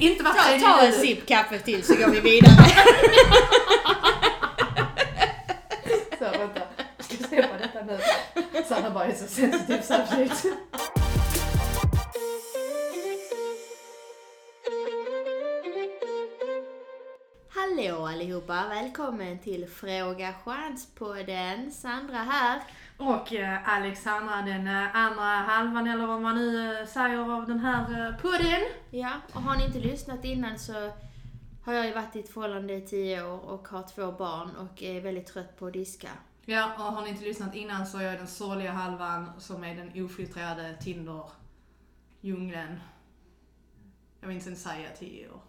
Inte Ta, ta en sipp kaffe till så går vi vidare. Så, vänta. Jag ska släppa detta nu. Sanna bara är så sensitiv samtidigt. Hallå allihopa, välkommen till Fråga Chans-podden. Sandra här. Och eh, Alexandra, den eh, andra halvan eller vad man nu eh, säger av den här podden. Ja, och har ni inte lyssnat innan så har jag ju varit i ett förhållande i tio år och har två barn och är väldigt trött på att diska. Ja, och har ni inte lyssnat innan så är jag den sorgliga halvan som är den ofiltrerade Tinder-djungeln. Jag vill inte ens säga tio år.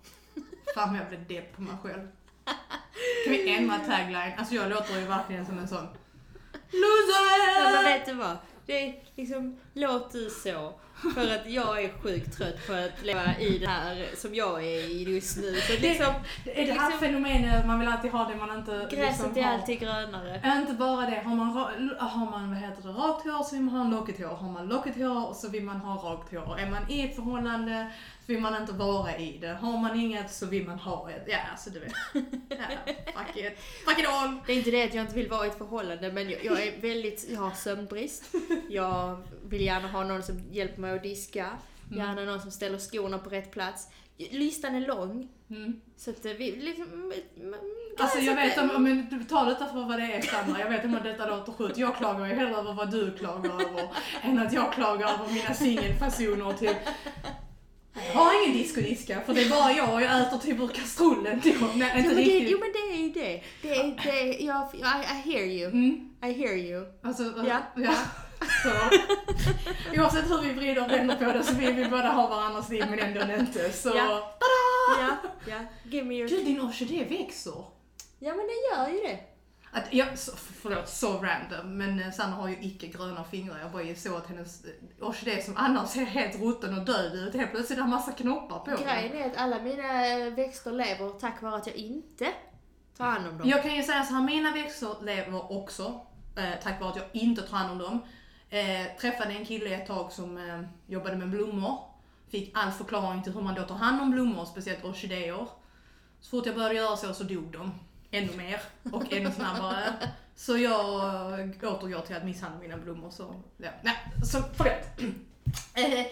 Fan jag blev depp på mig själv. Kan vi ändra tagline? Alltså jag låter ju verkligen som en sån Ja, men loser! vet du vad? Det är liksom, låt du så. För att jag är sjukt trött på att leva i det här som jag är i just nu. Så liksom, Är det här liksom- fenomenet man vill alltid ha det man inte gräset liksom är alltid grönare. Inte bara det, har man, har man vad heter det, rakt hår så vill man ha lockigt hår. Har man lockigt hår så vill man ha rakt hår. Är man i ett förhållande så vill man inte vara i det. Har man inget så vill man ha ett. Ja, alltså du vet. Ja, fuck it. Fuck it all! Det är inte det att jag inte vill vara i ett förhållande men jag, jag är väldigt, jag har sömnbrist. Jag vill gärna ha någon som hjälper mig att diska. Gärna någon som ställer skorna på rätt plats. Listan är lång. Mm. Så att eh, vi liksom... mm, mm, Alltså jag vet om, om du tar detta för vad det är Sandra, jag vet om detta låter sjukt. Jag klagar ju hellre över vad du klagar över än att jag klagar över mina singelfasoner typ. Jag har ingen discodiska för det är bara jag och jag äter typ ur kastrullen typ. Nej, Jo inte men, det, jo men det är ju det. Det är, det är, jag, I, I hear you. Mm. I hear you. Alltså, Ja. ja. Så. Oavsett hur vi vrider och vänder på det så vill vi båda ha varandras liv men ändå inte. Så. Ja. Ja, ja. Give me your... Gud, din orkidé växer. Ja men den gör ju det. Att, jag, så, förlåt, så random, men eh, Sanna har ju icke gröna fingrar. Jag bara så att hennes eh, orkidé som annars ser helt rutten och död ut, helt plötsligt har massa knoppar på. Grejen är att alla mina eh, växter lever tack vare att jag inte tar hand om dem. Jag kan ju säga så här, mina växter lever också, eh, tack vare att jag inte tar hand om dem. Eh, träffade en kille ett tag som eh, jobbade med blommor. Fick all förklaring till hur man då tar hand om blommor, speciellt orkidéer. Så fort jag började göra så, så dog de. Ännu mer och ännu snabbare. Så jag eh, återgår till att misshandla mina blommor. Så, ja. Nej, så förlåt. Eh,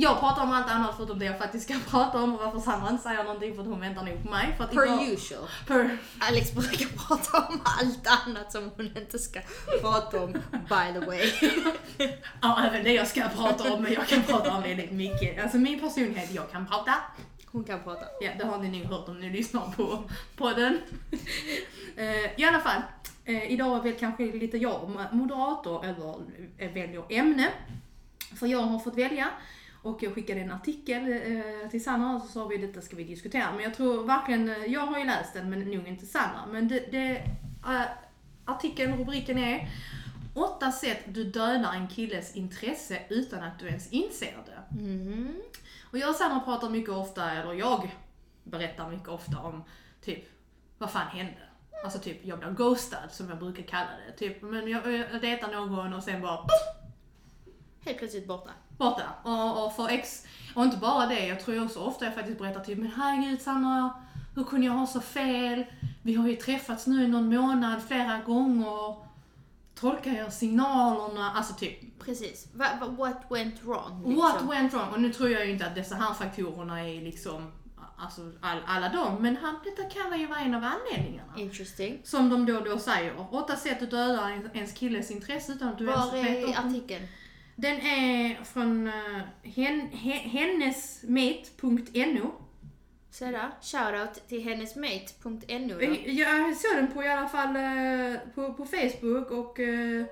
jag pratar om allt annat förutom det jag faktiskt ska prata om och varför Sandra inte säger någonting för att hon väntar nog på mig. För att Per idag- usual. Per Alex brukar prata om allt annat som hon inte ska prata om, by the way. Ja, även det jag ska prata om, men jag kan prata om väldigt mycket. Alltså min personlighet, jag kan prata. Hon kan prata. Ja, det har ni nog hört om ni lyssnar på podden. Eh, I alla fall, eh, idag är väl kanske lite jag moderator, eller eh, väljer ämne. För jag har fått välja. Och jag skickade en artikel eh, till Sanna och så sa vi detta ska vi diskutera. Men jag tror verkligen, eh, jag har ju läst den men nog inte Sanna. Men det, det eh, artikeln, rubriken är Åtta sätt du dödar en killes intresse utan att du ens inser det. Mhm. Och jag och Sanna pratar mycket ofta, eller jag berättar mycket ofta om typ, vad fan hände? Alltså typ, jag blir ghostad som jag brukar kalla det. Typ, men jag, jag dejtar någon och sen bara poff, Helt plötsligt borta. Borta. Och, och för ex, och inte bara det, jag tror också ofta jag faktiskt berättar typ, men herregud Sanna, hur kunde jag ha så fel? Vi har ju träffats nu i någon månad flera gånger. Tolkar jag signalerna? Alltså typ, Precis. What went wrong? liksom? What went wrong? Och nu tror jag ju inte att dessa här faktorerna är liksom, alltså all, alla dem, men han, detta kan ju vara en av anledningarna. Interesting. Som de då och då säger. Åtta sätt att döda en- ens killes intresse utan att du ens Var vet är om. artikeln? Den är från uh, hen, he, hennesmate.no. Så där. Shoutout till hennesmate.nu då. Jag såg den på i alla fall eh, på, på Facebook och eh,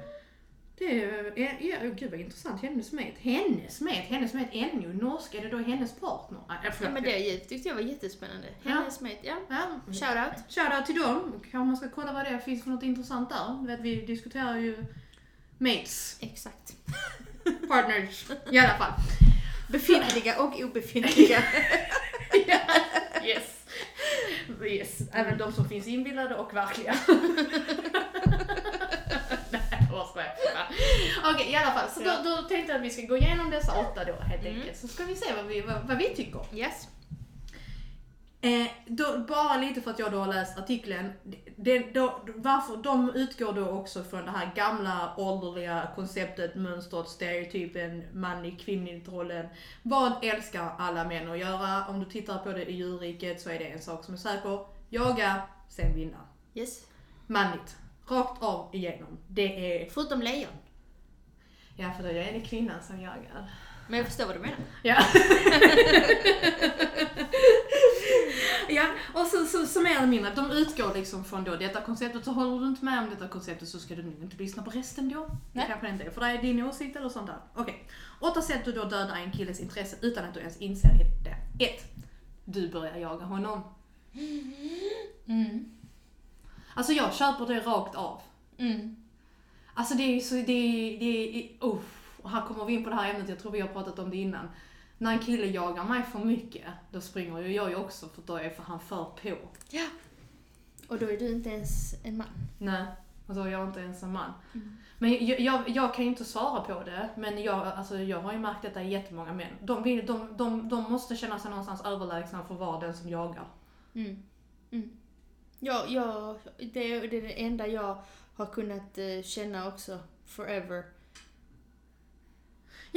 det är, ja, ja, gud vad intressant, hennes mate. Hennes mate, hennes mate ännu, norsk, är det då hennes partner? Ah, Ja, men det tyckte jag var jättespännande. Ja. Hennesmate, ja. Ja, Shoutout. Shoutout till dem. Kanske man ska kolla vad det finns för något intressant där. Du vet, vi diskuterar ju mates, Exakt. partners, i alla fall. Befintliga och obefintliga. Yes. Yes, även de som finns inbillade och verkliga. Okej, i alla fall. Så då, då tänkte jag att vi ska gå igenom dessa åtta då helt Mm. enkelt. Så ska vi se vad vi, vad, vad vi tycker. yes. Eh, då, bara lite för att jag då har läst artikeln. Det, då, varför, de utgår då också från det här gamla ålderliga konceptet, mönstret, stereotypen, manlig kvinnligt rollen. Vad älskar alla män att göra? Om du tittar på det i djurriket så är det en sak som är säker. Jaga, sen vinna. Yes. Manligt. Rakt av igenom. Det är... Förutom lejon. Ja, för det är det kvinnan som jagar. Men jag förstår vad du menar. Ja. ja, och så, så, så mer eller mindre, de utgår liksom från då detta konceptet, så håller du inte med om detta konceptet så ska du nog inte lyssna på resten då. Det Nej. kanske inte är för dig, din åsikt eller sånt där. Okej. Åtta sätt du då dödar en killes intresse utan att du ens inser det. Ett. Du börjar jaga honom. Mm. Alltså jag köper det rakt av. Mm. Alltså det är ju så, det är, det är, oh, och här kommer vi in på det här ämnet, jag tror vi har pratat om det innan. När en kille jagar mig för mycket, då springer ju jag också för då är för han för på. Ja. Och då är du inte ens en man. Nej, och då är jag inte ens en man. Mm. Men jag, jag, jag kan ju inte svara på det, men jag, alltså, jag har ju märkt detta i jättemånga män. De, vill, de, de, de måste känna sig någonstans överlägsna för att vara den som jagar. Mm. Mm. Ja, ja det, det är det enda jag har kunnat eh, känna också forever.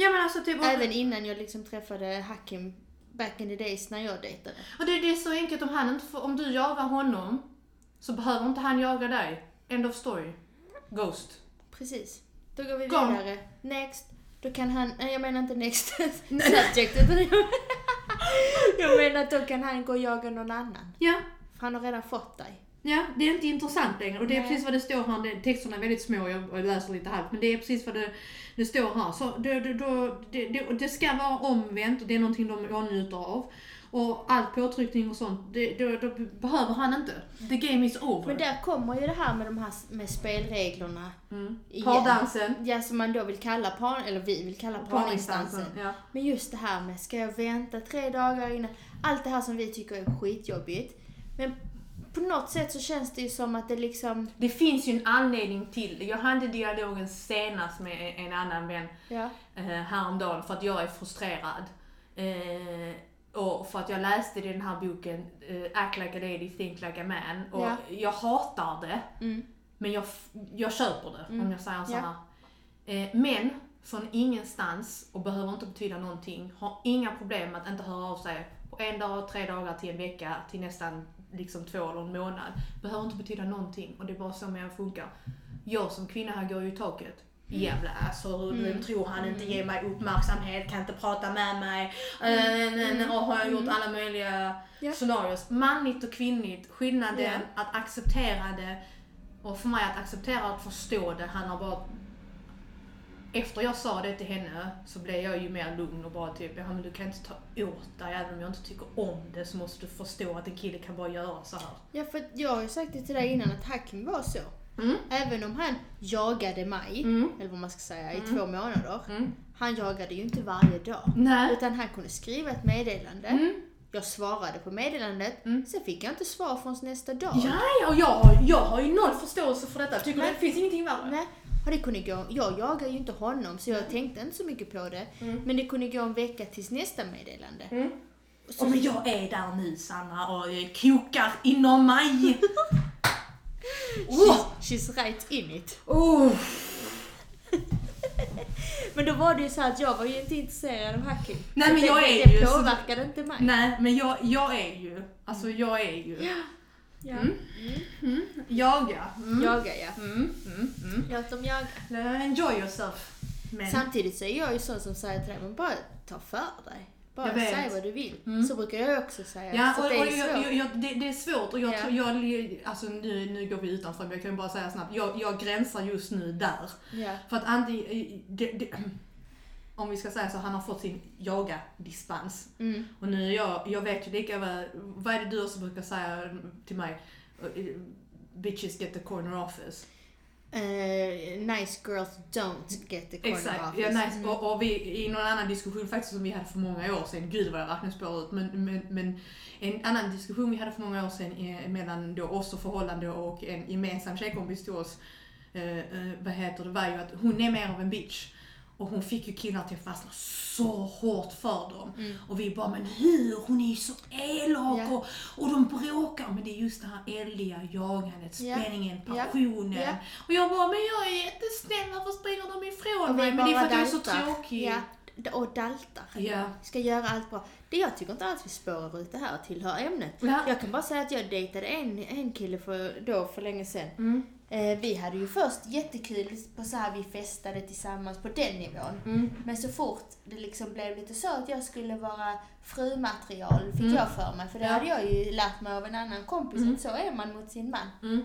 Ja men alltså typ... Även innan jag liksom träffade Hakim back in the days när jag dejtade. Och det, det är så enkelt, om, han inte får, om du jagar honom så behöver inte han jaga dig. End of story. Ghost. Precis. Då går vi Kom. vidare. Next. Då kan han, nej jag menar inte next subject utan jag, menar att då kan han gå och jaga någon annan. Ja, För han har redan fått dig. Ja, det är inte intressant längre. Och det är Nej. precis vad det står här. Texterna är väldigt små, jag jag läser lite halvt. Men det är precis vad det, det står här. Så det, det, det, det, det ska vara omvänt och det är någonting de åtnjuter av. Och all påtryckning och sånt, det, då, då behöver han inte. The game is over. Men där kommer ju det här med de här med spelreglerna. mm. Pardansen. Ja, som man då vill kalla par, eller vi vill kalla parinstansen. Ja. Men just det här med, ska jag vänta tre dagar innan? Allt det här som vi tycker är skitjobbigt. Men på något sätt så känns det ju som att det liksom, Det finns ju en anledning till det. Jag hade dialogen senast med en annan vän ja. eh, häromdagen för att jag är frustrerad. Eh, och för att jag läste den här boken eh, Act like a lady, think like a man. Och Ja. jag hatar det, Mm. men jag, jag köper det Mm. om jag säger så Ja. här. Eh, men från ingenstans och behöver inte betyda någonting, har inga problem med att inte höra av sig på en dag, tre dagar till en vecka till nästan liksom två eller en månad. Behöver inte betyda någonting och det är bara så män funkar. Jag som kvinna här går ju i taket. Jävla asshole, Mm. vem tror han inte Mm. ger mig uppmärksamhet, kan inte prata med mig. Mm. Och har jag gjort Mm. alla möjliga Ja. scenarios. Manligt och kvinnligt, skillnaden Ja. att acceptera det och för mig att acceptera att förstå det handlar bara efter jag sa det till henne så blev jag ju mer lugn och bara typ, ja men du kan inte ta åt dig även om jag inte tycker om det så måste du förstå att en kille kan bara göra så här. Ja, för jag har ju sagt det till dig innan att Hakim var så. Mm. Även om han jagade mig, Mm. eller vad man ska säga, i Mm. två månader. Mm. Han jagade ju inte varje dag. Nej. Utan han kunde skriva ett meddelande. Mm. Jag svarade på meddelandet. Mm. Sen fick jag inte svar förrän nästa dag. Ja, ja, jag, har- jag har ju noll förståelse för detta. Tycker Nej. det finns ingenting värre. Nej, och det kunde gå, jag jagar ju inte honom så jag tänkte inte så mycket på det. Mm. Men det kunde gå en vecka tills nästa meddelande. Mm. Så, Och men jag är där nu Sanna och kokar inom mig. she's, she's right in it. oh. Men då var det ju så att jag var ju inte intresserad av Hakim. Nej, men det, jag är det ju så- påverkade inte mig. Nej, men jag, jag är ju, alltså jag är ju, Ja. Mm. mm. jaga. Mm. Jaga ja. Mm. Mm. Mm. Låt dem jaga. Enjoy yourself. Men, Samtidigt så är jag ju sån som säger till dig, men bara ta för dig. Bara säg vad du vill. Mm. Så brukar jag också säga. Ja, så och, det är jag, jag, jag, det, det är svårt och jag, Ja. jag, alltså nu, nu går vi utanför men jag kan bara säga snabbt, jag, jag gränsar just nu där. ja. För att antingen, det, det, om vi ska säga så, han har fått sin jaga-dispens. Mm. Och nu är jag, jag vet ju lika väl, vad är det du också brukar säga till mig? Bitches get the corner office. Eh, nice girls don't get the corner Exakt, office. ja, nice. Mm. Och, och vi, i någon annan diskussion faktiskt som vi hade för många år sedan, gud vad jag verkligen spår ut, men, men, men en annan diskussion vi hade för många år sedan eh, mellan då oss och förhållande och en gemensam tjejkompis till oss, eh, eh, vad heter det, var ju att hon är mer av en bitch. Och hon fick ju killar till att fastna så hårt för dem. Mm. Och vi bara, men hur? Hon är ju så elak Ja. och, och de bråkar. Men det är just det här eldiga jagandet, Ja. spänningen, passionen. Ja. Och jag bara, men jag är jättesnäll, varför springer de ifrån Och mig? Men det är för att jag är så tråkig. Och daltar. Ja. Ska göra allt bra. Det jag tycker inte alls vi spårar ut det här tillhör ämnet. Ja. Jag kan bara säga att jag dejtade en, en kille för, då för länge sedan. Mm. Eh, vi hade ju först jättekul på så här vi festade tillsammans på den nivån. Mm. Men så fort det liksom blev lite så att jag skulle vara frumaterial fick Mm. jag för mig. För det Ja. hade jag ju lärt mig av en annan kompis Mm. att så är man mot sin man. Mm.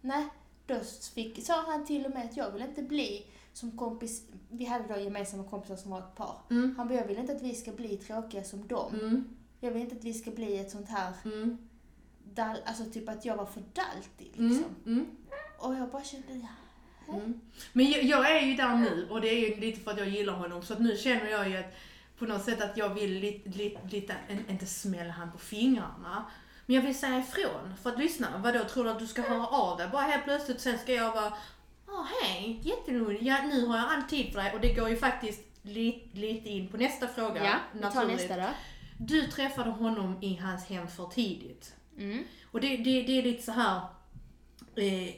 Nej, då fick, sa han till och med att jag vill inte bli som kompis, vi hade då gemensamma kompisar som var ett par. Mm. Han bara, jag vill inte att vi ska bli tråkiga som dem. Mm. Jag vill inte att vi ska bli ett sånt här, Mm. dal, alltså typ att jag var för daltig Mm. liksom. Och jag bara kände, ja. Mm. Men jag, jag är ju där nu och det är ju lite för att jag gillar honom så att nu känner jag ju att på något sätt att jag vill lite, lite, lite en- inte smälla han på fingrarna. Men jag vill säga ifrån. För att lyssna, vadå tror du att du ska höra av dig? Bara helt plötsligt sen ska jag vara Ja, hej, jätteroligt. Ja, nu har jag all tid för dig och det går ju faktiskt lite, lite in på nästa fråga. Ja, vi tar nästa då. Du träffade honom i hans hem för tidigt. Mm. Och det, det, det är lite så här. Eh,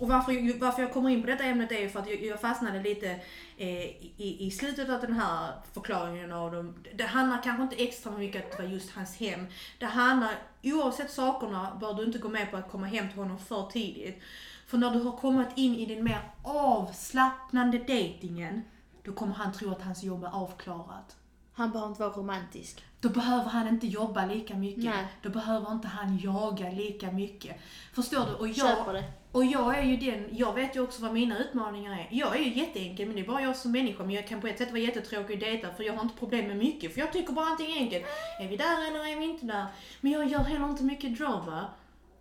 och varför, jag- varför jag kommer in på detta ämnet är ju för att jag, jag fastnade lite eh, i, i slutet av den här förklaringen av dem. Det handlar kanske inte extra mycket att det var just hans hem. Det handlar, oavsett sakerna, bör du inte gå med på att komma hem till honom för tidigt. För när du har kommit in i den mer avslappnande dejtingen, då kommer han tro att hans jobb är avklarat. Han behöver inte vara romantisk. Då behöver han inte jobba lika mycket. Nej. Då behöver inte han jaga lika mycket. Förstår du? Och jag, och jag är ju den, jag vet ju också vad mina utmaningar är. Jag är ju jätteenkel, men det är bara jag som människa. Men jag kan på ett sätt vara jättetråkig att dejta, för jag har inte problem med mycket. För jag tycker bara allting är enkelt. Är vi där eller är vi inte där? Men jag gör heller inte mycket drama.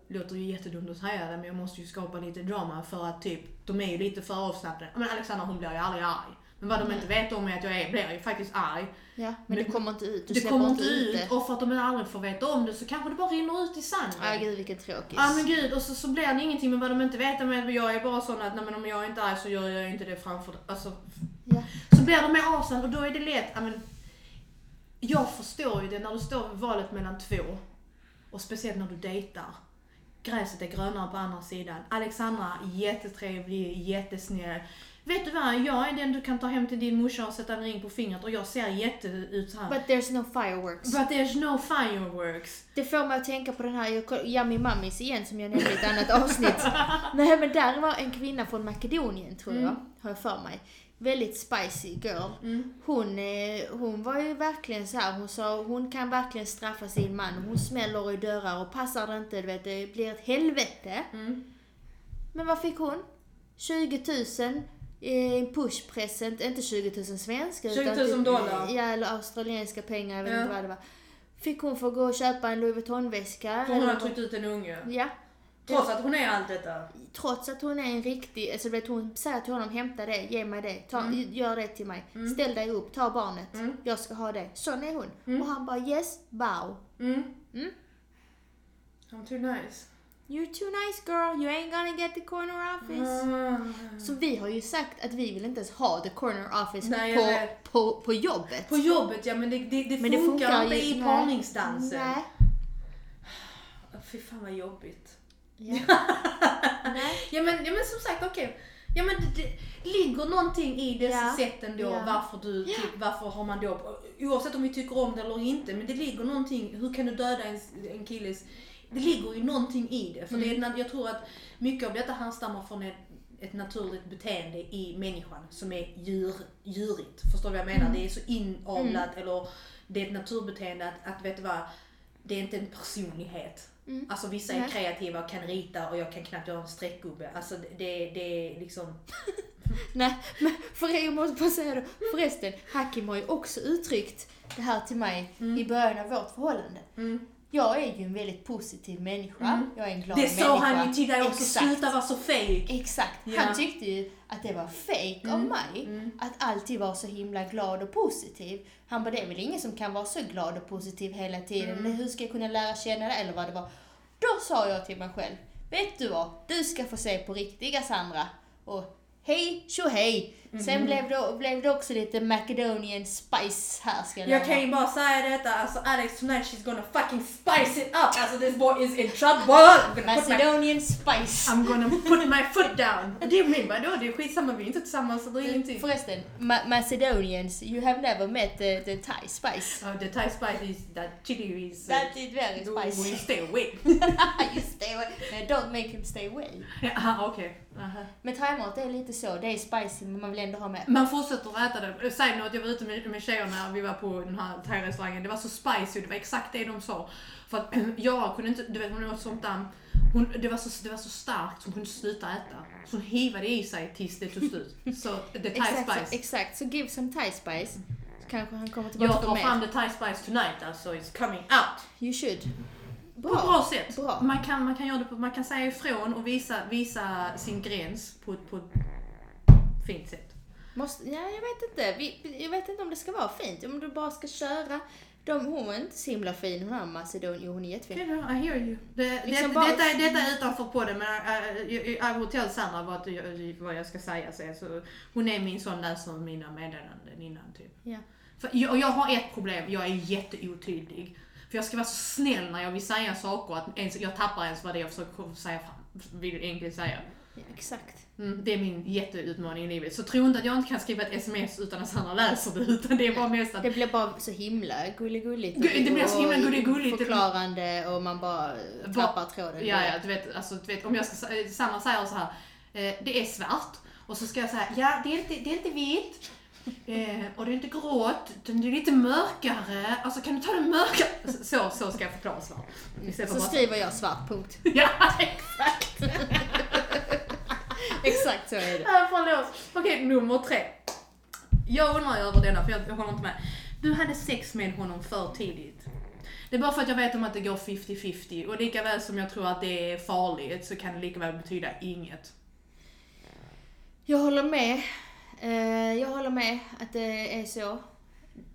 Låter ju jättedumt att säga det, men jag måste ju skapa lite drama för att typ, de är ju lite för avslappnade. Men Alexandra hon blir ju aldrig arg. Men vad de inte vet om är att jag är, blir ju faktiskt arg. Ja, men, Men det kommer inte ut. Du det kommer inte ut det. och för att de aldrig får veta om det så kanske det bara rinner ut i sanden. Ja, gud vilken tråkis. Ja men gud, och så, så blir det ingenting men vad de inte vet om är att jag är bara sån att nej, men om jag inte är så gör jag inte det framför alltså, Ja. Så blir de mer avstånd och då är det lätt, ja, men, Jag förstår ju det när du står vid valet mellan två och speciellt när du dejtar. Gräset är grönare på andra sidan. Alexandra, jättetrevlig, jättesnäll. Vet du vad? Jag är den du kan ta hem till din morsa och sätta en ring på fingret och jag ser jätte ut så här. But there's no fireworks. But there's no fireworks. Det får mig att tänka på den här Yummy Mummies igen som jag nämnde i ett annat avsnitt. Nej men där var en kvinna från Makedonien tror jag, har jag för mig. Väldigt spicy girl. Mm. Hon, eh, hon var ju verkligen så här. hon sa hon kan verkligen straffa sin man. Hon smäller i dörrar och passar det inte, du vet, det blir ett helvete. Mm. Men vad fick hon? 20 000 i en pushpresent, inte 20 000 svenska 20 000 utan typ, dollar. Ja, eller australienska pengar, jag vet Ja. inte vad det var. Fick hon få gå och köpa en Louis Vuitton-väska. För hon har tryckt ut en unge. Ja, Trots att hon är allt detta. trots att hon är en riktig, alltså vet hon säger till honom hämta det, ge mig det, ta, gör det till mig. Ställ dig upp, ta barnet, Mm. jag ska ha det. Sån är hon. Mm. Och han bara yes, bow. Mm. Mm. I'm too nice. You're too nice girl, you ain't gonna get the corner office. Ah. Så vi har ju sagt att vi vill inte ens ha the corner office Nej, på, på, på jobbet. På jobbet, ja men det, det, det, Men det funkar, funkar inte i parningsdansen. Nej. Fy fan vad jobbigt. Ja. Ja men, ja, men som sagt, okej. Ja men det, det ligger någonting i dessa Ja. sätten då, Ja. varför du, typ, varför har man då, oavsett om vi tycker om det eller inte, men det ligger någonting, hur kan du döda en, en killes, det ligger ju någonting i det. För det är, Mm. jag tror att mycket av detta härstammar från ett, ett naturligt beteende i människan som är djur, djurigt. Förstår du vad jag menar? Mm. Det är så inavlat eller det är ett naturbeteende att, att vet du vad, det är inte en personlighet. Mm. Alltså vissa är Nej. kreativa och kan rita och jag kan knappt göra en streckgubbe. Alltså det, det är liksom... Nej, men för jag måste bara säga då, förresten, Hakim har ju också uttryckt det här till mig Mm. i början av vårt förhållande. Jag är ju en väldigt positiv människa, Mm. jag är en glad Det människa. sa han ju till dig också, sluta vara så fake. Exakt. Ja. Han tyckte ju att det var fake av Mm. mig Mm. att alltid vara så himla glad och positiv. Han bara, det är väl ingen som kan vara så glad och positiv hela tiden. Mm. Men hur ska jag kunna lära känna det? Eller vad det var. Då sa jag till mig själv, vet du vad? Du ska få se på riktiga Sandra. Och hej tjohej. Mhm. Sen blev det, blev det också lite Macedonian spice här ska Jag lova. kan ju bara säga detta, alltså Alex tonight she's gonna fucking spice it up! Alltså this boy is in trouble! Put my, Macedonian spice. I'm gonna put my foot down! Det är min vadå? Det är skitsamma, vi är inte tillsammans eller ingenting. Förresten, Ma- Macedonians, you have never met the, the Thai spice. Oh, the Thai spice is that chili is... Uh, That is very we spicy. stay away. you stay away. No, don't make him stay away. Jaha, okej. Aha. Men thaimat är lite så, det är spicy men man vill ändå ha med. Man fortsätter att äta det. Säg något, jag var ute med, med tjejerna, vi var på den här thai-restaurangen. Det var så spicy, det var exakt det de sa. För att jag kunde inte, du vet hon åt sånt där, hon, det, var så, det var så starkt så hon kunde inte sluta äta. Så hon hivade i sig tills det tog slut. Så the thai Exakt, så, spice. exakt, så give some Thai spice. Så kanske han kommer tillbaka Jag på tar fram the thai spice tonight alltså, it's coming out. You should. På ett bra sätt. Bra. Man, kan, man kan göra det på, man kan säga ifrån och visa, visa sin gräns på på ett fint sätt. Måste, ja, jag vet inte. Vi, jag vet inte om det ska vara fint. Om du bara ska köra. De, hon var inte så himla fin hon här Macedon. Jo, hon är jättefin. Yeah, I hear you. Det, Liksom det, bara- detta, är- detta är utanför podden men uh, I will tell Sandra vad, jag- vad jag ska säga sen. Så hon är min sån läser mina meddelanden innan typ. Ja. För jag, jag har ett problem, jag är jätteotydlig. För jag ska vara så snäll när jag vill säga saker att ens, jag tappar ens vad det är jag försöker säga, vill egentligen säga. ja, exakt. Mm, det är min jätteutmaning i livet. Så tro inte att jag inte kan skriva ett sms utan att Sandra läser det, utan det är bara mest att Det blir bara så himla gulligulligt. Gu- det blir så himla gulligulligt. Förklarande och man bara tappar tråden. Ja, ja, du vet, alltså, du vet om jag ska, sä- Sandra säger så här, eh, det är svart. Och så ska jag säga, ja det är inte, det är inte vitt. Eh, och det är inte grått, utan det är lite mörkare. Alltså kan du ta det mörkare? Så, så ska jag förklara svart. För Så skriver jag svart, punkt. Ja, exakt! Exakt så är det. Ja, förlåt. Okej, nummer tre. Jag undrar över denna, för jag, jag håller inte med. Du hade sex med honom för tidigt. Det är bara för att jag vet om att det går 50-50 och lika väl som jag tror att det är farligt så kan det lika väl betyda inget. Jag håller med. Eh, jag håller med att det är så.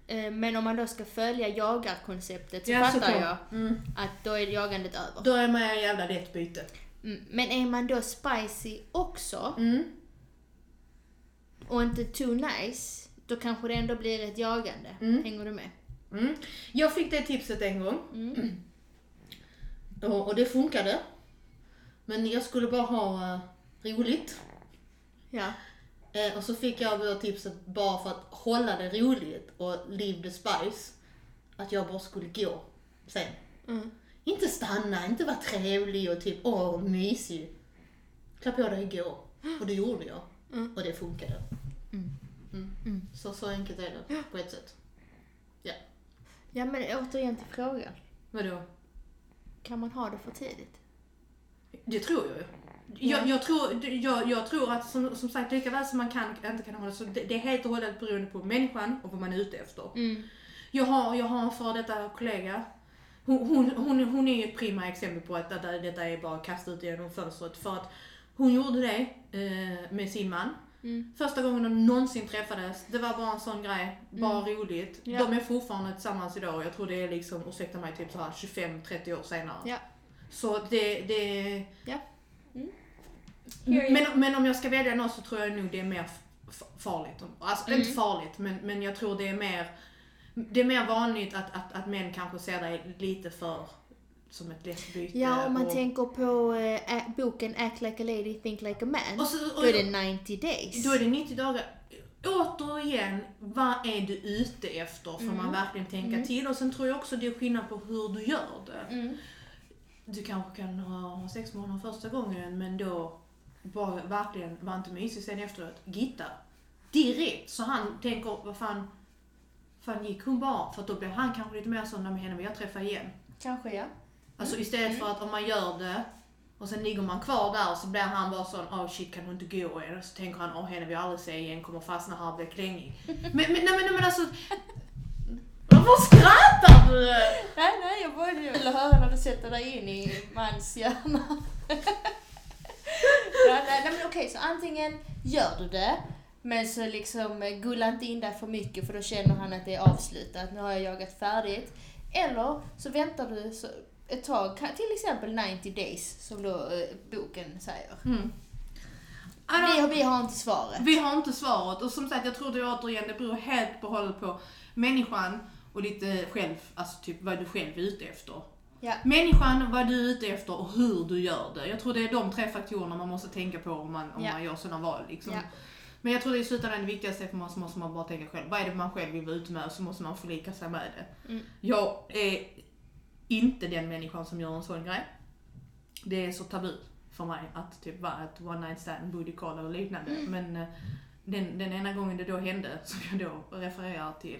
Eh, men om man då ska följa jagarkonceptet så fattar såklart. jag Mm. att då är jagandet över. Då är man en jävla lätt byte. Mm. Men är man då spicy också Mm. och inte too nice, då kanske det ändå blir ett jagande. Mm. Hänger du med? Mm. Jag fick det tipset en gång Mm. och, och det funkade. Men jag skulle bara ha eh, roligt. Ja. Eh, och så fick jag då tipset bara för att hålla det roligt och live the spice. Att jag bara skulle gå sen. Inte stanna, inte vara trevlig och typ åh mysig. Klä på dig gå. Och det gjorde jag. Mm. Och det funkade. Mm. Mm. Mm. Så, så enkelt är det på ett sätt. Ja men återigen till frågan. Vadå? Kan man ha det för tidigt? Det tror jag ju. Jag, jag, tror, jag, jag tror att som, som sagt, lika väl som man kan, inte kan ha det, så det, det är helt och hållet beroende på människan och vad man är ute efter. Mm. Jag har, jag har en före detta kollega. Hon, hon, hon, hon är ju ett prima exempel på att detta, detta är bara att kasta ut genom fönstret. För att hon gjorde det eh, med sin man. Mm. Första gången de någonsin träffades, det var bara en sån grej, bara roligt. Ja. De är fortfarande tillsammans idag jag tror det är liksom, ursäkta mig, typ så här 25-30 år senare. Ja. Så det, det... Ja. Mm. Men, men om jag ska välja något så tror jag nog det är mer farligt. Alltså Mm. inte farligt, men, men jag tror det är mer det är mer vanligt att, att, att män kanske ser dig lite för som ett lätt byte. Ja, om man och, tänker på eh, ä- boken Act like a lady, think like a man. och så, och, Då är det 90 days. då är det 90 dagar. Återigen, vad är du ute efter? Får man verkligen tänka Mm. till? Och sen tror jag också det är skillnad på hur du gör det. Mm. Du kanske kan ha, sex honom första gången men då bara verkligen var inte mysig sen efteråt. Gitta. Direkt. Så han tänker, vad fan, fan gick hon bara? För då blir han kanske lite mer så, "Nej, men henne vill jag träffa igen. Kanske ja. Alltså istället för att om man gör det och sen ligger man kvar där så blir han bara sån, oh shit kan hon inte gå än? Och så tänker han, åh henne vill jag aldrig se igen, kommer fastna här och bli klängig. men, men, nej, men, nej, men alltså, varför skrattar du? Nej, nej, jag bara ville höra när du sätter dig in i mans hjärna. nej, nej, men okej, så antingen gör du det, men så liksom eh, gulla inte in där för mycket för då känner han att det är avslutat, nu har jag jagat färdigt. Eller så väntar du så ett tag, till exempel 90 days som då eh, boken säger. Mm. Vi, har- vi har inte svaret. Vi har inte svaret och som sagt jag tror det återigen, det beror helt på hållet på människan och lite själv, alltså typ vad du själv är ute efter. Ja. Människan, vad du är ute efter och hur du gör det. Jag tror det är de tre faktorerna man måste tänka på om man, om Ja. man gör sådana val. Liksom. Ja. Men jag tror det i slutändan det viktigaste för man så måste man bara tänka själv. Vad är det man själv vill vara ute med och så måste man förlika sig med det. Mm. Jag är inte den människan som gör en sån grej. Det är så tabu för mig att typ vara ett one night stand, booty call eller liknande. Mm. Men eh, den, den ena gången det då hände, som jag då refererar till,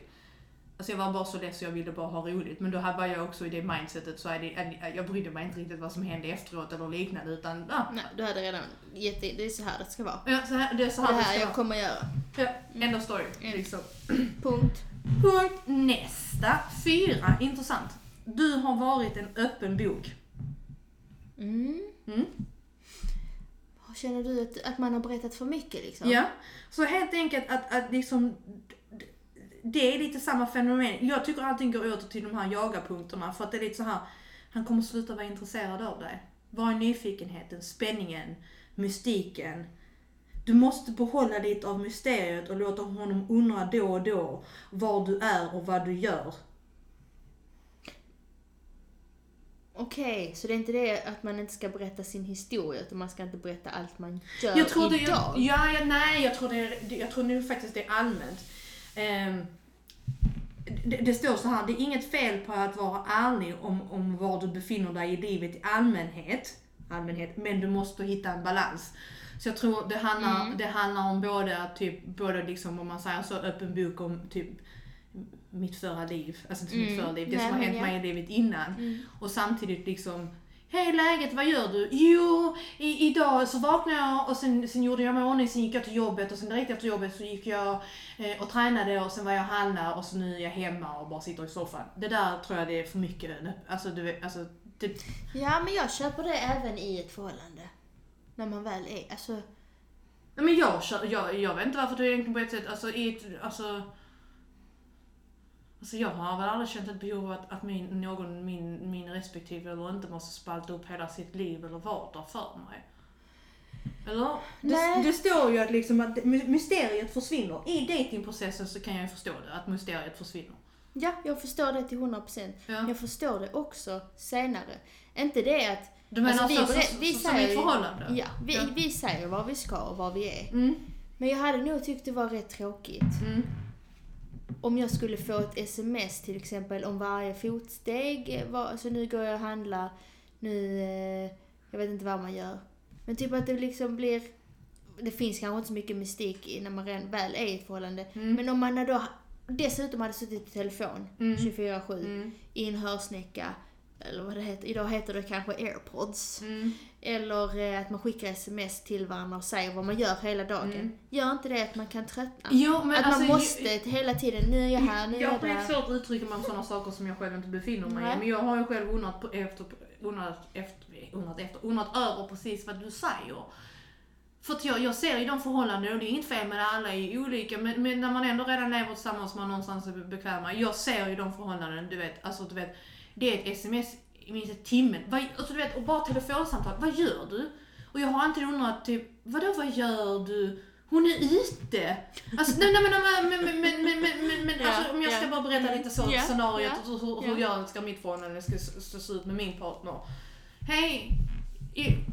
Alltså jag var bara så less så jag ville bara ha roligt. Men då var jag också i det mindsetet så det, jag brydde mig inte riktigt vad som hände efteråt eller liknande utan ja. Nej, du hade redan gett det. Det är så här det ska vara. Ja, så här, det är så Det här det här ska jag vara. kommer göra. Ja, end of story. Mm. Liksom. Punkt. Punkt nästa. Fyra, intressant. Du har varit en öppen bok. Mm. Mm. Känner du att, att man har berättat för mycket liksom? Ja, så helt enkelt att, att liksom det är lite samma fenomen. Jag tycker allting går åter till de här jagarpunkterna för att det är lite så här. han kommer sluta vara intresserad av dig. Var är nyfikenheten, spänningen, mystiken? Du måste behålla lite av mysteriet och låta honom undra då och då var du är och vad du gör. Okej, så det är inte det att man inte ska berätta sin historia utan man ska inte berätta allt man gör Jag tror det, idag? jag, ja, ja, nej, jag tror, det, jag tror nu faktiskt det är allmänt. Ehm, det, det står så här, det är inget fel på att vara ärlig om, om var du befinner dig i livet i allmänhet, allmänhet, men du måste hitta en balans. Så jag tror det handlar, Mm. det handlar om både, typ, både liksom om man säger så, öppen bok om typ mitt förra liv, alltså inte mitt Mm. förra liv, det Nej, som har hänt ja. mig i livet innan. Mm. Och samtidigt liksom, hej läget, vad gör du? Jo, i, idag så vaknade jag och sen, sen gjorde jag mig ordning, sen gick jag till jobbet och sen direkt efter jobbet så gick jag eh, och tränade och sen var jag och handlade och så nu är jag hemma och bara sitter i soffan. Det där tror jag det är för mycket. Alltså, du alltså, det, Ja, men jag köper det även i ett förhållande. När man väl är, alltså... Men jag, jag, jag vet inte varför du egentligen på ett sätt, alltså i ett, alltså Alltså jag har väl aldrig känt ett behov av att, att min, någon, min, min respektive eller inte måste spalta upp hela sitt liv eller vardag för mig. Eller? Det, Nej. det står ju att, liksom att my- mysteriet försvinner. I datingprocessen så kan jag ju förstå det, att mysteriet försvinner. Ja, jag förstår det till 100%. Ja. Jag förstår det också senare. Inte det att... Du menar Alltså, vi så, så, så, som i säger ett ju- förhållande? Ja, vi, Ja. vi säger vad vi ska och vad vi är. Mm, Men jag hade nog tyckt det var rätt tråkigt. mm, Om jag skulle få ett sms till exempel om varje fotsteg. eh, Var, så nu går jag och handlar. Nu, eh, jag vet inte vad man gör. Men typ att det liksom blir... Det finns kanske inte så mycket mystik i när man väl är i ett förhållande. mm, Men om man då dessutom hade suttit på telefon Mm. 24-7 mm, i en hörsnäcka. Eller vad det heter. Idag heter det kanske airpods. mm. Eller eh, att man skickar sms till varandra och säger vad man gör hela dagen. Mm. Gör inte det att man kan tröttna? Jo, men att alltså, man ju- måste hela tiden, nu är jag här, nu är Jag jag har där. skitsvårt att uttrycka mig om sådana saker som jag själv inte befinner mig Nej. i. Men jag har ju själv undrat, på, efter, undrat, efter, undrat efter, undrat över precis vad du säger. För att jag, jag ser i de förhållanden, och det är inget fel med det, alla är olika, men, men när man ändå redan lever tillsammans man någonstans är bekväm med. Jag ser ju de förhållanden, du vet, alltså du vet, det är ett sms i minst en timme. Vad, alltså, du vet, och bara telefonsamtal, vad gör du? Och jag har alltid undrat typ, vadå vad gör du? Hon är ute! Alltså nej, nej men, men, men, men, men, men, men, men Ja, alltså, om jag ska bara berätta lite så, Ja, scenariot ja, och hur, hur ja. jag ska mitt förhållande ska se ut med min partner. Hej!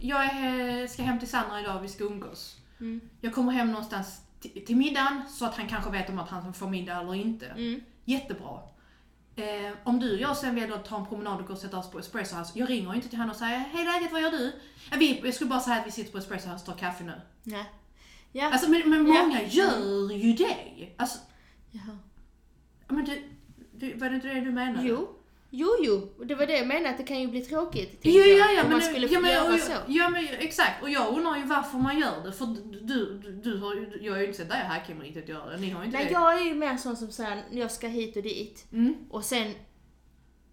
Jag är, ska hem till Sandra idag, vi ska umgås. Mm. Jag kommer hem någonstans till, till middagen så att han kanske vet om att han får middag eller inte. Mm. Jättebra. Eh, om du och jag sen väljer att ta en promenad och gå och sätta oss på Espresso House. Jag ringer inte till honom och säger Hej läget, vad gör du? Eh, vi, jag skulle bara säga att vi sitter på Espresso House och tar kaffe nu. Nej. Ja. Alltså men, men Ja. många gör ju det. Alltså, Jaha. men det, det, var det inte det du menade? Jo. Jo, jo. Och det var det jag menade, att det kan ju bli tråkigt. Jo, ja, ja, om men, man skulle ja, men, göra och, så. ja, men exakt. Och jag undrar ju varför man gör det. För du, du, du har ju, jag har ju inte sett dig här Kim riktigt göra det. Ni har ju inte Nej, det. jag är ju mer sån som säger, jag ska hit och dit. Mm. Och sen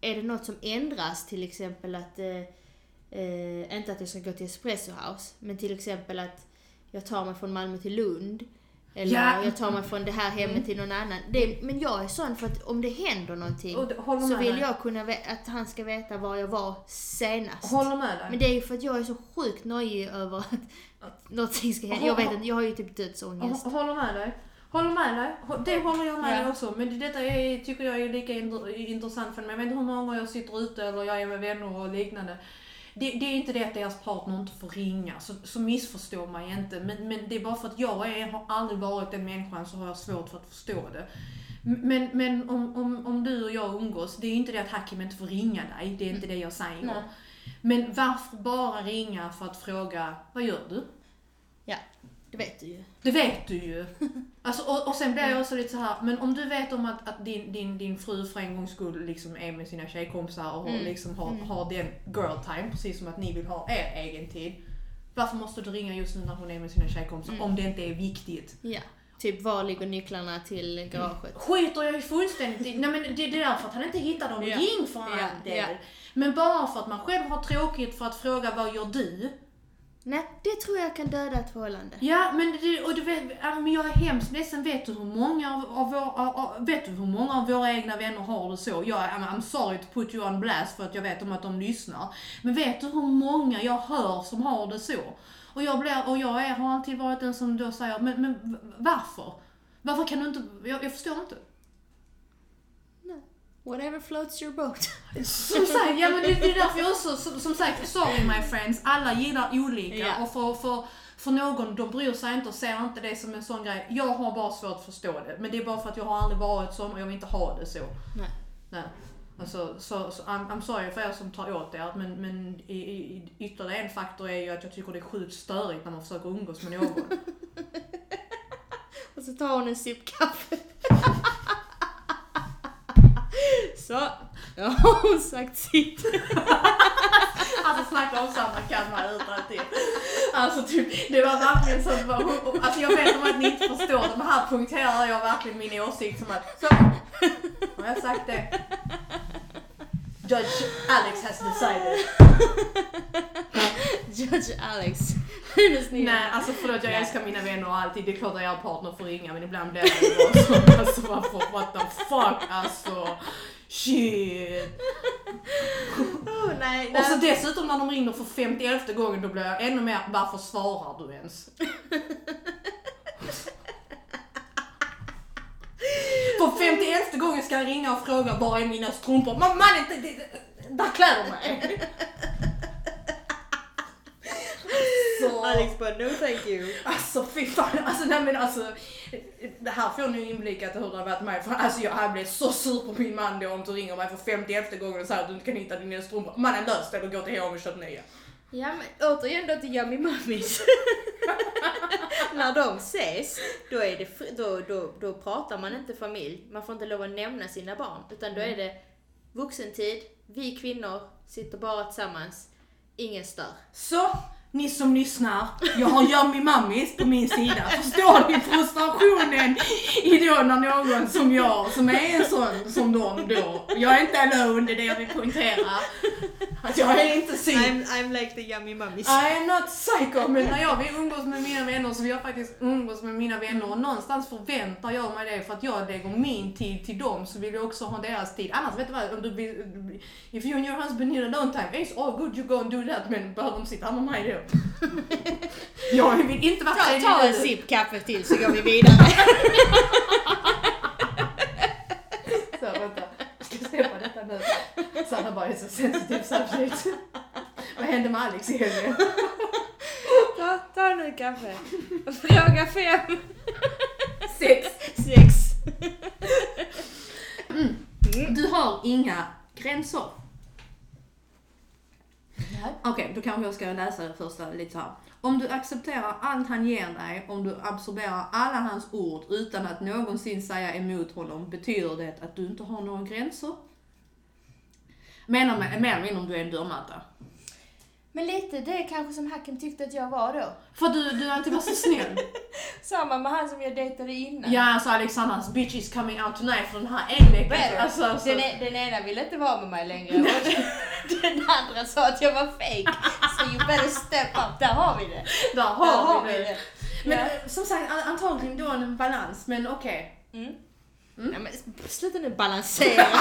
är det något som ändras, till exempel att, eh, eh, inte att jag ska gå till Espresso House, men till exempel att jag tar mig från Malmö till Lund. Eller Ja. jag tar mig från det här hemmet till någon annan. Det, men jag är sån för att om det händer någonting det- så vill jag kunna att han ska veta var jag var senast. Håller med dig. Men det är ju för att jag är så sjukt nojig över att, att någonting ska hända. Jag vet inte, jag har ju typ dödsångest. Hå- Håller med dig. Håller med dig. Det håller jag med Ja. dig också. Men detta är, tycker jag är lika int- intressant för mig. Jag vet inte hur många gånger jag sitter ute eller jag är med vänner och liknande. Det, det är inte det att deras partner inte får ringa, så, så missförstå mig inte. Men, men det är bara för att jag är, har aldrig varit den människan så har jag svårt för att förstå det. Men, men om, om, om du och jag umgås, det är inte det att Hakim inte får ringa dig, det är inte det jag säger. Nej. Men varför bara ringa för att fråga, vad gör du? Ja, det vet du ju. Det vet du ju. Alltså, och, och sen blir jag också lite så här, men om du vet om att, att din, din, din fru för en gångs skull liksom är med sina tjejkompisar och Mm. liksom har, Mm. har den girl time, precis som att ni vill ha er egen tid. Varför måste du ringa just nu när hon är med sina tjejkompisar Mm. om det inte är viktigt? Ja. Typ var ligger nycklarna till garaget? Skiter jag ju fullständigt i. Nej men det, det är därför att han inte hittar dem. Ja. Ring för Ja, all del. ja. Men bara för att man själv har tråkigt för att fråga vad gör du? Nej, det tror jag kan döda ett förhållande. Ja, men, det, och du vet, men jag är hemskt ledsen. Vet du hur många av, av, vår, av, vet du hur många av våra egna vänner har det så? Jag, I'm, I'm sorry to put you on blast för att jag vet om att de lyssnar. Men vet du hur många jag hör som har det så? Och jag, blir, och jag är, har alltid varit den som då säger, men, men varför? Varför kan du inte, jag, jag förstår inte. Whatever floats your boat. Som sagt, ja men det, det är därför jag också, som, som sagt, sorry my friends, alla gillar olika Ja. och för, för, för någon, de bryr sig inte och ser inte det som en sån grej. Jag har bara svårt att förstå det, men det är bara för att jag har aldrig varit sån och jag vill inte ha det så. Nej. Nej. Alltså, så, så I'm, I'm sorry för er som tar åt er, men, men i, i, ytterligare en faktor är ju att jag tycker det är sjukt störigt när man försöker umgås med någon. Och så tar hon en sipp kaffe. Så, då har hon sagt sitt. Alltså snacka om samma kammare utan till. Alltså typ, det var verkligen så att, bara- alltså jag vet om att ni inte förstår det, men här punkterar jag verkligen min åsikt som att, så, har jag sagt det? Judge Alex has decided. Judge Alex. Nej, alltså förlåt jag älskar mina vänner och alltid, det är klart att jag partner får ringa men ibland blir det bara så, alltså varför, what the fuck alltså. Shit. Oh, nej, Och så nej. dessutom när de ringer för 51 gången då blir jag ännu mer, varför svarar du ens? för 51 gången ska jag ringa och fråga var är mina strumpor? Men mannen, det, det, där klär de mig. Så, Alex bara, no thank you. alltså fy fan, alltså nej men alltså. Det här får ni inblick i hur det har varit mig. För alltså jag hade blivit så sur på min man då om du ringer mig för 51 gången och säger att du inte kan hitta dina strumpor. Mannen lös det och gå till H&M och köp nya. Ja men återigen då till Yummy Mummies. När de ses, då, är det, då, då, då pratar man inte familj. Man får inte lov att nämna sina barn. Utan då är det vuxentid, vi kvinnor sitter bara tillsammans, ingen stör. Så, ni som lyssnar, jag har Yummy Mummies på min sida. Förstår ni frustrationen i då när någon som jag, som är en sån som dem då, jag är inte alone, det är det jag vill poängtera. Att jag är inte psyk. I'm, I'm like the Yummy Mummies. I am not psycho, men när jag vill umgås med mina vänner så vill jag faktiskt umgås med mina vänner och någonstans förväntar jag mig det för att jag lägger min tid till dem så vill jag också ha deras tid. Annars vet du vad, om du vill, if you and your husband need alone time, it's all good you go and do that men behöver de sitta med mig då? jag vill inte vara Ta, ta en sipp kaffe till så går vi vidare. Så vänta, jag ska släppa detta nu. Sanna bara är så sensitiv subject. Vad hände med Alex i helgen? ta, ta nu kaffe. Fråga fem. Sex. Sex. Du har inga gränser. Okej, då kanske jag ska läsa det första lite så här. Om du accepterar allt han ger dig, om du absorberar alla hans ord utan att någonsin säga emot honom, betyder det att du inte har några gränser? Menar mer eller mindre om du är en dörrmatta. Men lite det är kanske som Hacken tyckte att jag var då. För du, du alltid var så snäll. Samma med han som jag dejtade innan. Ja, alltså Alexandras bitch is coming out tonight för den här en vecka Better. alltså, alltså, Den, den ena ville inte vara med mig längre den, andra sa att jag var fake. Så you better step up, där har vi det. Där Där har vi det. Men Ja. eh, som sagt, an- antagligen då en balans, men okej. Mm. Mm. Nej, men sluta nu balansera.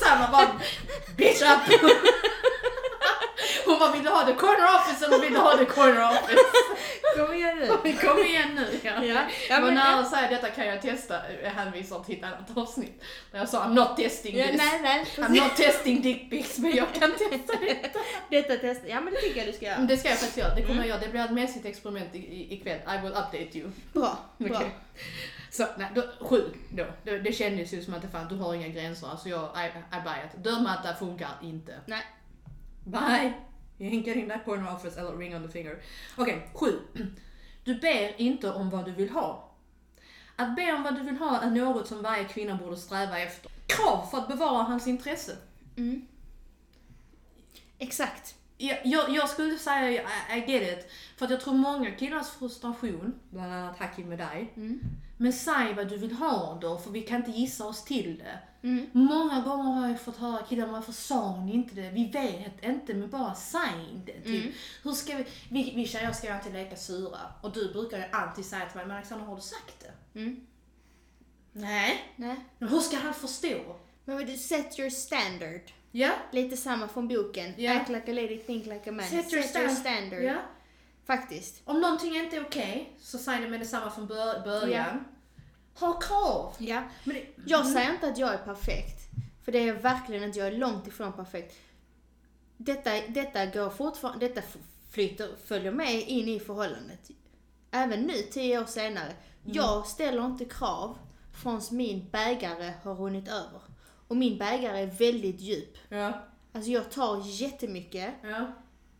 Sanna bara, bitch up! Hon bara, vill du ha the corner office eller vill du ha the corner office? Kom igen nu. Kom igen nu. Ja. Ja, ja, men när säger detta kan jag testa, jag hänvisar till ett annat avsnitt. Där jag sa I'm not testing Ja, this. nej, nej. I'm not testing dick pics, men jag kan testa det. Detta test. Ja, men det tycker jag du ska göra. Det ska jag faktiskt göra, det kommer Mm. jag göra. Det blir ett mässigt experiment ikväll. I will update you. Bra, bra. Okej. Så, nej, då, sju då. Det, det kändes ju som att det fan, du har inga gränser. Alltså jag, I, I buy it. Dörrmatta funkar inte. Nej. Bye! You ain't getting that corner office eller ring on the finger. Okej, sju. Du ber inte om vad du vill ha. Att be om vad du vill ha är något som varje kvinna borde sträva efter. Krav för att bevara hans intresse. Mm. Exakt. Jag, jag, jag skulle säga I, I get it. För att jag tror många killars frustration, bland annat Hakim med dig, Mm. Men säg vad du vill ha då, för vi kan inte gissa oss till det. Mm. Många gånger har jag fått höra killar, varför sa ni inte det? Vi vet inte, men bara säg det. Typ. Mm. Hur ska vi, vi, vi tjejer ska ju alltid leka sura, och du brukar ju alltid säga till mig, men Alexandra har du sagt det? Mm. Nej. Nej. Men hur ska han förstå? Men du, set your standard. Ja. Lite samma från boken. Ja. Act like a lady, think like a man. Set your stand- standard. ja. Faktiskt. Om någonting inte är okej, så säg det med detsamma från bör- början. Ha krav. Ja. Men Jag säger inte att jag är perfekt. För det är jag verkligen inte. Jag är långt ifrån perfekt. Detta, detta går fortfarande, detta flyter, följer med in i förhållandet. Även nu, tio år senare. Jag ställer inte krav förrän min bägare har runnit över. Och min bägare är väldigt djup. Ja, Alltså jag tar jättemycket ja,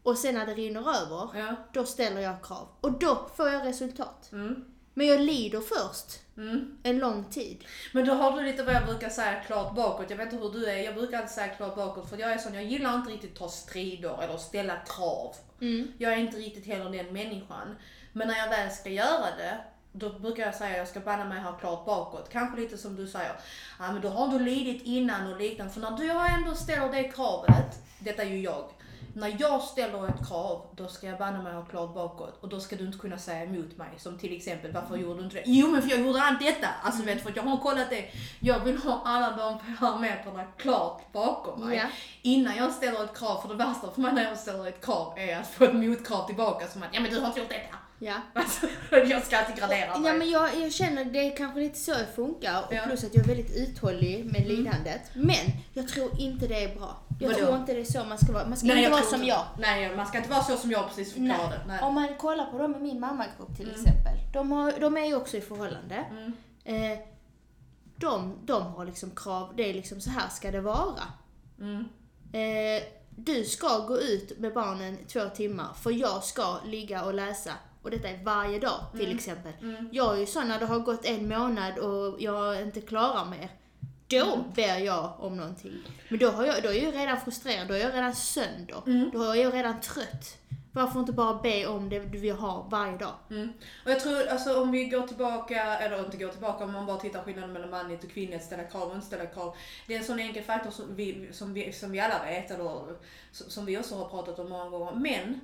och sen när det rinner över, ja. då ställer jag krav. Och då får jag resultat. Mm, Men jag lider först mm. en lång tid. Men då har du lite vad jag brukar säga klart bakåt. Jag vet inte hur du är, jag brukar alltid säga klart bakåt för jag är sån, jag gillar inte riktigt ta strider eller ställa krav. Mm. Jag är inte riktigt heller den människan. Men när jag väl ska göra det, då brukar jag säga att jag ska banna mig ha klart bakåt. Kanske lite som du säger, ja men då har du lidit innan och liknande. För när du ändå ställer det kravet, detta är ju jag. När jag ställer ett krav, då ska jag banna mig ha klart bakåt. Och då ska du inte kunna säga emot mig. Som till exempel, varför gjorde du inte det? Jo men för jag gjorde allt detta! Alltså vet för att jag har kollat det. Jag vill ha alla de parametrarna klart bakom mig. Ja. Innan jag ställer ett krav, för det värsta för mig när jag ställer ett krav är att få ett motkrav tillbaka som att, ja men du har inte gjort detta. Ja. Alltså, jag ska alltid gradera mig. Ja men jag, jag känner det är kanske lite så det funkar och Ja. plus att jag är väldigt uthållig med lidandet. Men jag tror inte det är bra. Jag Vadå? tror inte det är så man ska vara. Man ska Nej, inte vara som inte- jag. Nej, man ska inte vara så som jag precis förklarade. Nej. Om man kollar på dem i min mammagrupp till Mm. exempel. De, har, de är ju också i förhållande. Mm. Eh, de, de har liksom krav, det är liksom så här ska det vara. Mm. Eh, du ska gå ut med barnen två timmar för jag ska ligga och läsa. Och detta är varje dag till Mm. exempel. Mm. Jag är ju sån när det har gått en månad och jag inte klarar mer. Då Mm. ber jag om någonting. Men då, har jag, då är jag redan frustrerad, då är jag redan sönder. Mm. Då är jag redan trött. Varför inte bara be om det du vill ha varje dag? Mm. Och jag tror, alltså om vi går tillbaka, eller inte går tillbaka, om man bara tittar skillnaden mellan manligt och kvinnligt, ställa krav och inte ställa krav. Det är en sån enkel faktor som vi, som vi, som vi alla vet, eller som vi också har pratat om många gånger. Men,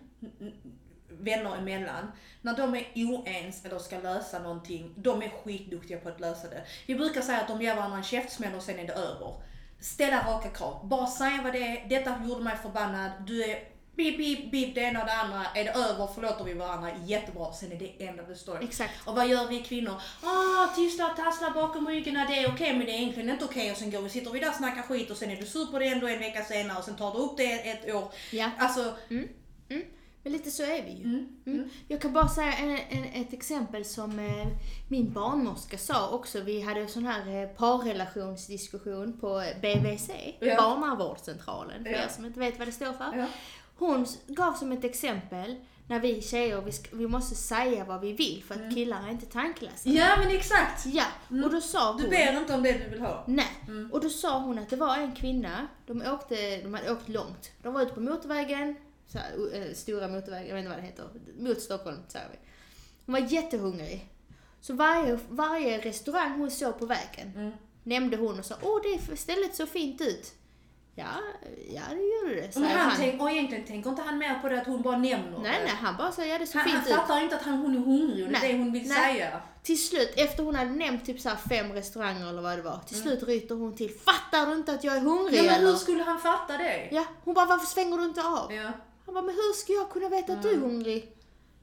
vänner emellan, när de är oens eller ska lösa någonting, de är skitduktiga på att lösa det. Vi brukar säga att de ger varandra en käftsmäll och sen är det över. Ställa raka krav. Bara säga vad det är, detta gjorde mig förbannad, du är Bip, bip, bip, det ena och det andra. Är det över förlåter vi varandra jättebra, sen är det end of the story. Exakt. Och vad gör vi kvinnor? Ah, tisslar, tasslar bakom ryggen, det är okej men det är egentligen inte okej och sen går vi, sitter vi där och snackar skit och sen är du sur på det ändå en vecka senare och sen tar du upp det ett år. Ja. Alltså, Men lite så är vi ju. mm, Mm. Jag kan bara säga en, en, ett exempel som eh, min barnmorska sa också. Vi hade en sån här eh, parrelationsdiskussion på BVC, Ja. Barnavårdscentralen, för Ja. er som inte vet vad det står för. ja. Hon gav som ett exempel när vi tjejer, vi, ska, vi måste säga vad vi vill för att Mm. killar är inte tanklösa. ja men exakt. Ja, Mm. och då sa hon... Du ber inte om det du vill ha. Nej. Mm. Och då sa hon att det var en kvinna, de, åkte, de hade åkt långt. De var ute på motorvägen, så här, eh, stora motorvägen, jag vet inte vad det heter, mot Stockholm säger vi. Hon var jättehungrig. Så varje, varje restaurang hon såg på vägen Mm. nämnde hon och sa åh det stället så fint ut. Ja, ja det gjorde det, Men han han. tänk, och egentligen tänker inte han mer på det att hon bara nämner Nej, det. nej, han bara säger ja det ser Han, han fint ut. fattar inte att han, hon är hungrig och det är Nej. det hon vill Nej. säga. Till slut, efter hon hade nämnt typ så fem restauranger eller vad det var, till slut ryter hon till. Fattar du inte att jag är hungrig Mm. Ja, men eller? hur skulle han fatta det? Ja, hon bara varför svänger du inte av? Ja. Han bara men hur ska jag kunna veta att du är hungrig?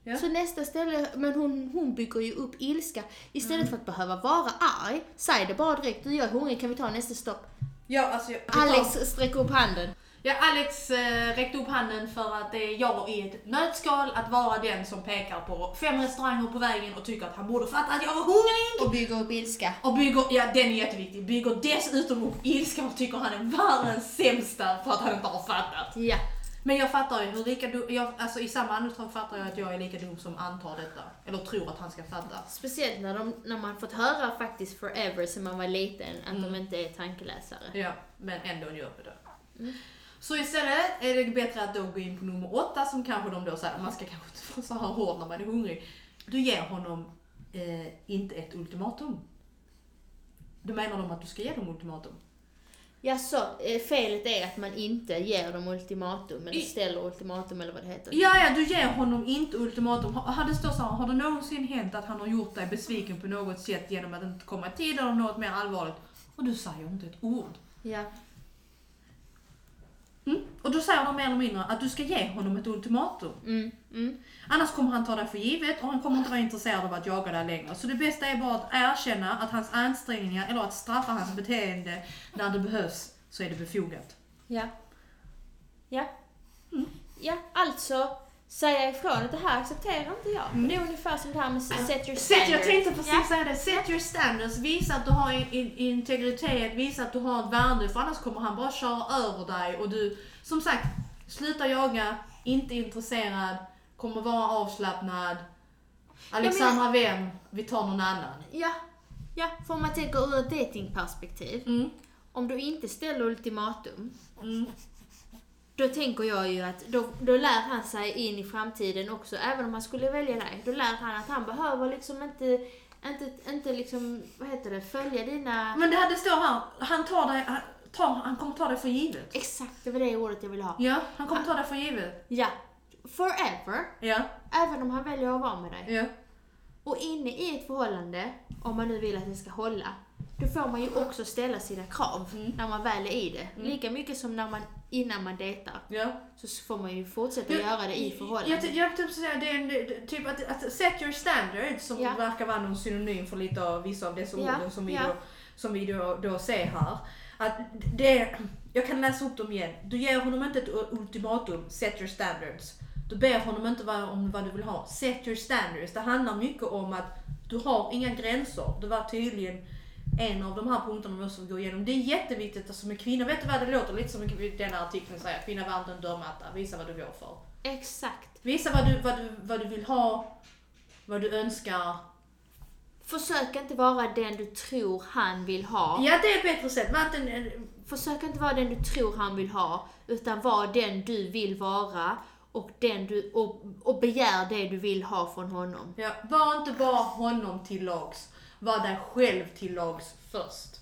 Ja. Så nästa ställe, men hon, hon bygger ju upp ilska. Istället Mm. för att behöva vara arg, säg det bara direkt. Du jag är hungrig, kan vi ta nästa stopp? Ja, alltså, jag, Alex sträcker upp handen. Ja, Alex eh, räckte upp handen för att det är jag i ett nötskal att vara den som pekar på fem restauranger på vägen och tycker att han borde fatta att jag var hungrig. Och bygger upp ilska. Och bygger, ja den är jätteviktig, bygger dessutom upp ilska och tycker han är världens sämsta för att han inte har fattat. Ja. Men jag fattar ju hur lika dum, jag, alltså i samma andetag fattar jag att jag är lika dum som antar detta. Eller tror att han ska fatta. Speciellt när, de, när man fått höra faktiskt forever sen man var liten att Mm. de inte är tankeläsare. Ja, men ändå gör vi det. Så istället är det bättre att då gå in på nummer åtta som kanske de då säger, man ska kanske inte vara så här hård när man är hungrig. Du ger honom eh, inte ett ultimatum. Då menar de att du ska ge dem ultimatum. Ja, så eh, felet är att man inte ger dem ultimatum, eller ställer ultimatum eller vad det heter. Ja, ja, du ger honom inte ultimatum. Ha- Har det står så här, har det någonsin hänt att han har gjort dig besviken på något sätt genom att inte komma i tid eller något mer allvarligt? Och du säger inte ett ord. Ja. Och då säger de mer eller mindre att du ska ge honom ett ultimatum. Mm, mm. Annars kommer han ta dig för givet och han kommer inte vara intresserad av att jaga dig längre. Så det bästa är bara att erkänna att hans ansträngningar, eller att straffa hans beteende när det behövs, så är det befogat. Ja. Ja. Mm. Ja, alltså säga ifrån att det här accepterar inte jag. Mm. Det är ungefär som det här med set your standards. Jag tänkte precis Ja. säga det. Set your standards. Visa att du har in, in, integritet, visa att du har ett värde, för annars kommer han bara köra över dig och du, som sagt, sluta jaga, inte intresserad, kommer vara avslappnad. Alexandra vem, vi tar någon annan. Ja. Ja, för om man tänker ur ett datingperspektiv. Mm. Om du inte ställer ultimatum, Mm. då tänker jag ju att då, då lär han sig in i framtiden också, även om han skulle välja dig. Då lär han att han behöver liksom inte, inte, inte liksom, vad heter det, följa dina... Men det här, det står här, han tar dig, han, tar, han kommer ta dig för givet. Exakt, det var det ordet jag ville ha. Ja, han kommer ta dig för givet. Ja. Forever. Ja, Även om han väljer att vara med dig. ja. Och inne i ett förhållande, om man nu vill att det ska hålla, då får man ju också ställa sina krav Mm. när man väl är i det. Lika mycket som när man, innan man dejtar, ja. så får man ju fortsätta Ja, göra det i Jag, förhållandet. jag, jag typ säga, det är en, det- typ att, att set your standards som Ja. verkar vara någon synonym för lite av vissa av dessa Ja, orden som vi, då, som vi då, då ser här. Att det, jag kan läsa upp dem igen. Du ger honom inte ett ultimatum, set your standards. Du ber honom inte vad, om vad du vill ha, set your standards. Det handlar mycket om att du har inga gränser. Det var tydligen en av de här punkterna vi måste gå igenom. Det är jätteviktigt alltså med kvinnor, vet du vad det låter lite som den här artikeln säger, kvinna var inte en dörrmatta, visa vad du går för. Exakt. Visa vad du, vad, du, vad du vill ha, vad du önskar. Försök inte vara den du tror han vill ha. Ja, det är ett bättre sätt. En- Försök inte vara den du tror han vill ha, utan var den du vill vara och, den du, och, och begär det du vill ha från honom. ja, var inte bara honom till lags. Var dig själv till lags först.